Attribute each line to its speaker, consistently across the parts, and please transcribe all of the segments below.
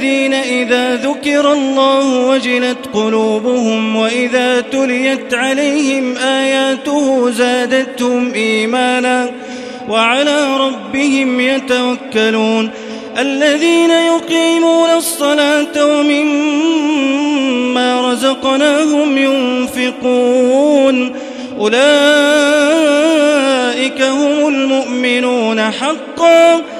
Speaker 1: الذين إذا ذكر الله وجلت قلوبهم وإذا تليت عليهم آياته زادتهم إيمانا وعلى ربهم يتوكلون الذين يقيمون الصلاة ومما رزقناهم ينفقون أولئك هم المؤمنون حقا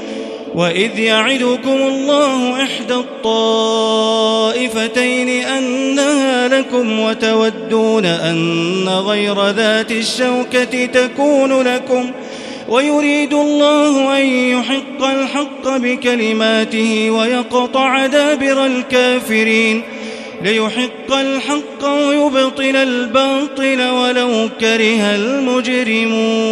Speaker 1: وإذ يعدكم الله إحدى الطائفتين أنها لكم وتودون أن غير ذات الشوكة تكون لكم ويريد الله أن يحق الحق بكلماته ويقطع دابر الكافرين ليحق الحق ويبطل الباطل ولو كره المجرمون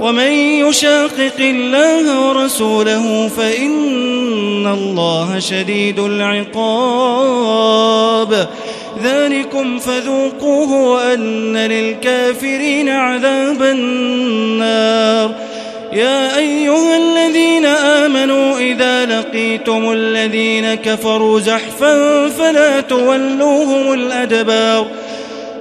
Speaker 1: ومن يشاقق الله ورسوله فإن الله شديد العقاب. ذلكم فذوقوه وأن للكافرين عذاب النار. يا أيها الذين آمنوا إذا لقيتم الذين كفروا زحفا فلا تولوهم الأدبار.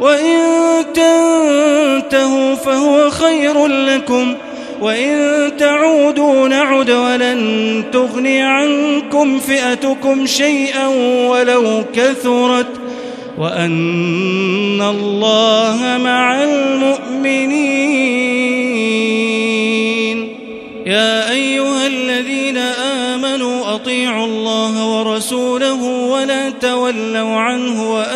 Speaker 1: وإن تنتهوا فهو خير لكم وإن تعودوا نعد ولن تغني عنكم فئتكم شيئا ولو كثرت وأن الله مع المؤمنين. يا أيها الذين آمنوا أطيعوا الله ورسوله ولا تولوا عنه وأنتم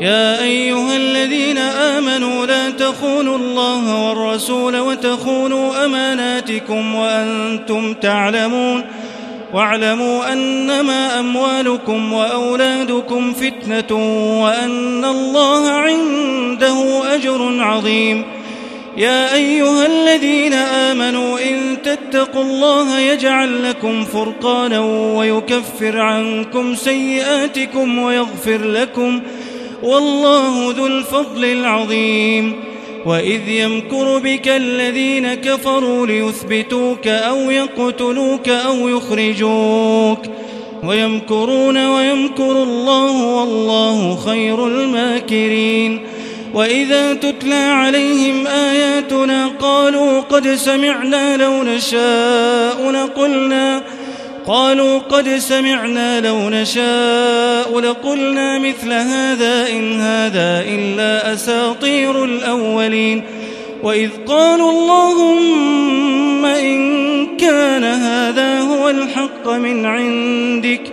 Speaker 1: يا أيها الذين آمنوا لا تخونوا الله والرسول وتخونوا أماناتكم وأنتم تعلمون واعلموا أنما أموالكم وأولادكم فتنة وأن الله عنده أجر عظيم. يا أيها الذين آمنوا إن تتقوا الله يجعل لكم فرقانا ويكفر عنكم سيئاتكم ويغفر لكم والله ذو الفضل العظيم. وإذ يمكر بك الذين كفروا ليثبتوك أو يقتلوك أو يخرجوك. ويمكرون ويمكر الله والله خير الماكرين. وإذا تتلى عليهم آياتنا قالوا قد سمعنا لو نشاء لقلنا قالوا قد سمعنا لو نشاء لقلنا مثل هذا إن هذا إلا أساطير الأولين وإذ قالوا اللهم إن كان هذا هو الحق من عندك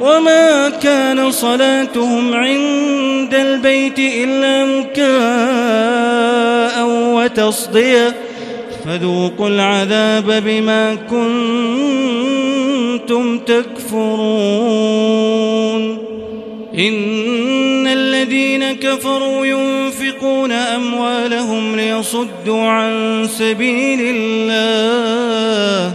Speaker 1: وما كان صلاتهم عند البيت إلا مكاء وتصدية. فذوقوا العذاب بما كنتم تكفرون. إن الذين كفروا ينفقون أموالهم ليصدوا عن سبيل الله.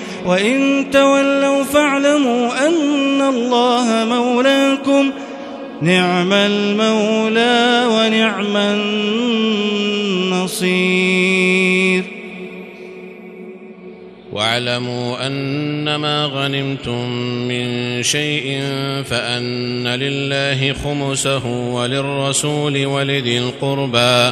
Speaker 1: وإن تولوا فاعلموا أن الله مولاكم نعم المولى ونعم النصير.
Speaker 2: واعلموا انما غنمتم من شيء فأن لله خمسه وللرسول ولذي القربى.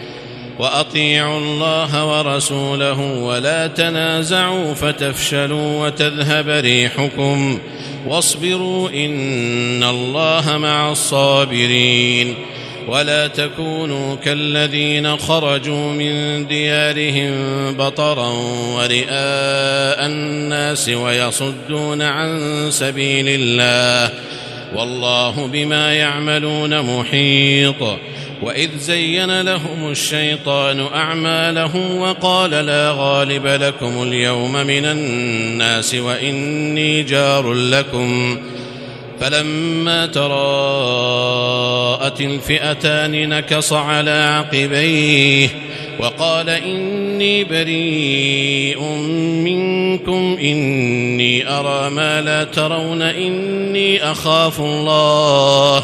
Speaker 2: وأطيعوا الله ورسوله ولا تنازعوا فتفشلوا وتذهب ريحكم واصبروا إن الله مع الصابرين ولا تكونوا كالذين خرجوا من ديارهم بطرا ورئاء الناس ويصدون عن سبيل الله والله بما يعملون محيط وإذ زين لهم الشيطان أعمالهم وقال لا غالب لكم اليوم من الناس وإني جار لكم. فلما تراءت الفئتان نكص على عقبيه وقال إني بريء منكم إني أرى ما لا ترون إني أخاف الله.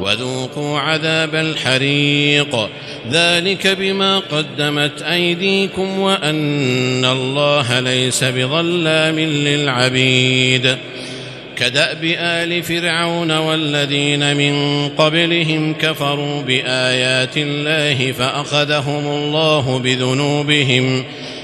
Speaker 2: وذوقوا عذاب الحريق. ذلك بما قدمت أيديكم وأن الله ليس بظلام للعبيد. كدأب آل فرعون والذين من قبلهم كفروا بآيات الله فأخذهم الله بذنوبهم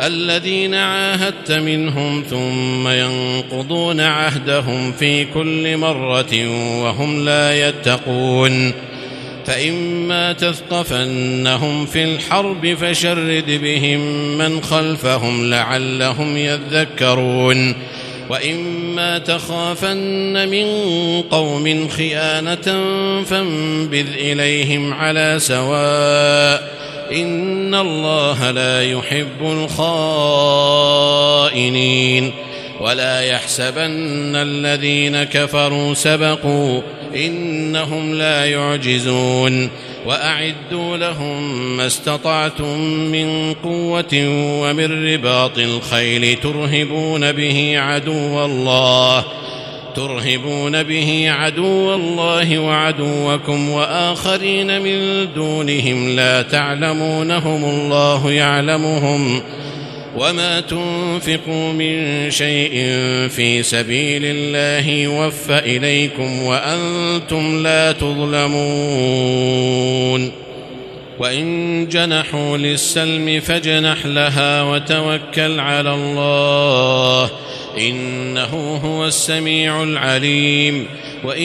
Speaker 2: الذين عاهدت منهم ثم ينقضون عهدهم في كل مرة وهم لا يتقون فإما تثقفنهم في الحرب فشرد بهم من خلفهم لعلهم يذكرون وإما تخافن من قوم خيانة فانبذ إليهم على سواء إن الله لا يحب الخائنين ولا يحسبن الذين كفروا سبقوا إنهم لا يعجزون وأعدوا لهم ما استطعتم من قوة ومن رباط الخيل ترهبون به عدو الله ترهبون به عدو الله وعدوكم وآخرين من دونهم لا تعلمونهم الله يعلمهم وما تنفقوا من شيء في سبيل الله يوفى إليكم وأنتم لا تظلمون وإن جنحوا للسلم فاجنح لها وتوكل على الله إنه هو السميع العليم. وإن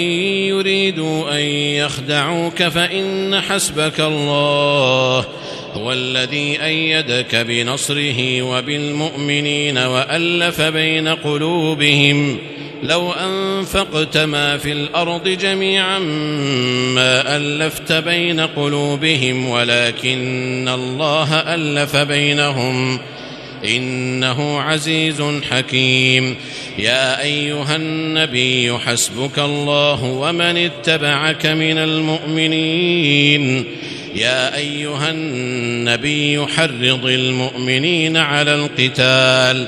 Speaker 2: يريدوا أن يخدعوك فإن حسبك الله. هو الذي أيدك بنصره وبالمؤمنين وألف بين قلوبهم. لو أنفقت ما في الأرض جميعا ما ألفت بين قلوبهم ولكن الله ألف بينهم. إنه عزيز حكيم. يا أيها النبي حسبك الله ومن اتبعك من المؤمنين. يا أيها النبي حرض المؤمنين على القتال.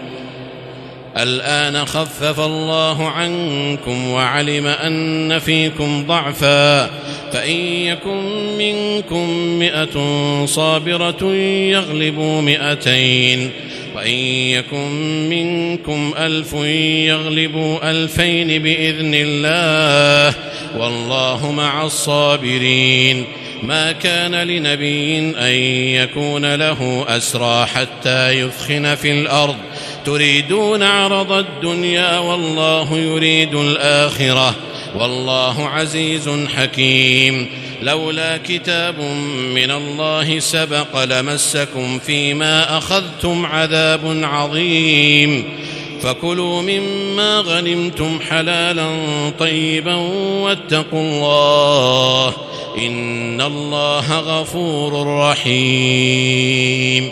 Speaker 2: الآن خفف الله عنكم وعلم أن فيكم ضعفا فإن يكن منكم مئة صابرة يغلبوا مئتين وإن يكن منكم ألف يغلبوا ألفين بإذن الله والله مع الصابرين ما كان لنبي أن يكون له أسرى حتى يثخن في الأرض تريدون عرض الدنيا والله يريد الآخرة والله عزيز حكيم لولا كتاب من الله سبق لمسكم فيما أخذتم عذاب عظيم فكلوا مما غنمتم حلالا طيبا واتقوا الله إن الله غفور رحيم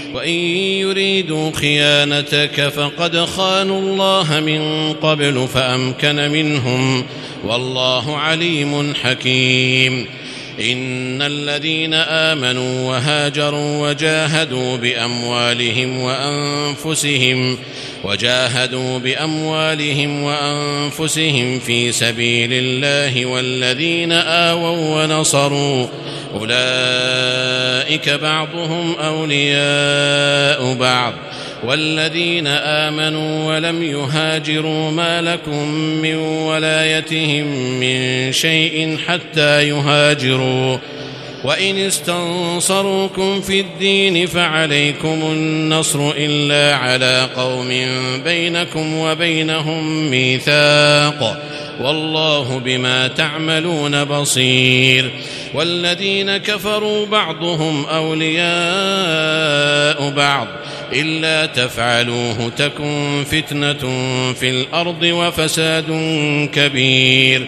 Speaker 2: وإن يريدوا خيانتك فقد خانوا الله من قبل فأمكن منهم والله عليم حكيم. إن الذين آمنوا وهاجروا وجاهدوا بأموالهم وأنفسهم وجاهدوا بأموالهم وأنفسهم في سبيل الله والذين آووا ونصروا. أولئك بعضهم أولياء بعض. والذين آمنوا ولم يهاجروا ما لكم من ولايتهم من شيء حتى يهاجروا. وإن استنصروكم في الدين فعليكم النصر إلا على قوم بينكم وبينهم ميثاق والله بما تعملون بصير والذين كفروا بعضهم أولياء بعض إلا تفعلوه تكن فتنة في الأرض وفساد كبير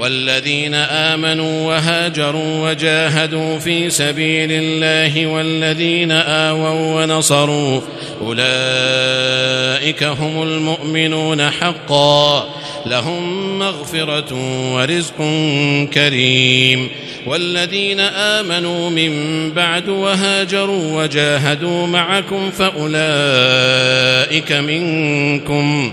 Speaker 2: والذين آمنوا وهاجروا وجاهدوا في سبيل الله والذين آووا ونصروا أولئك هم المؤمنون حقا لهم مغفرة ورزق كريم والذين آمنوا من بعد وهاجروا وجاهدوا معكم فأولئك منكم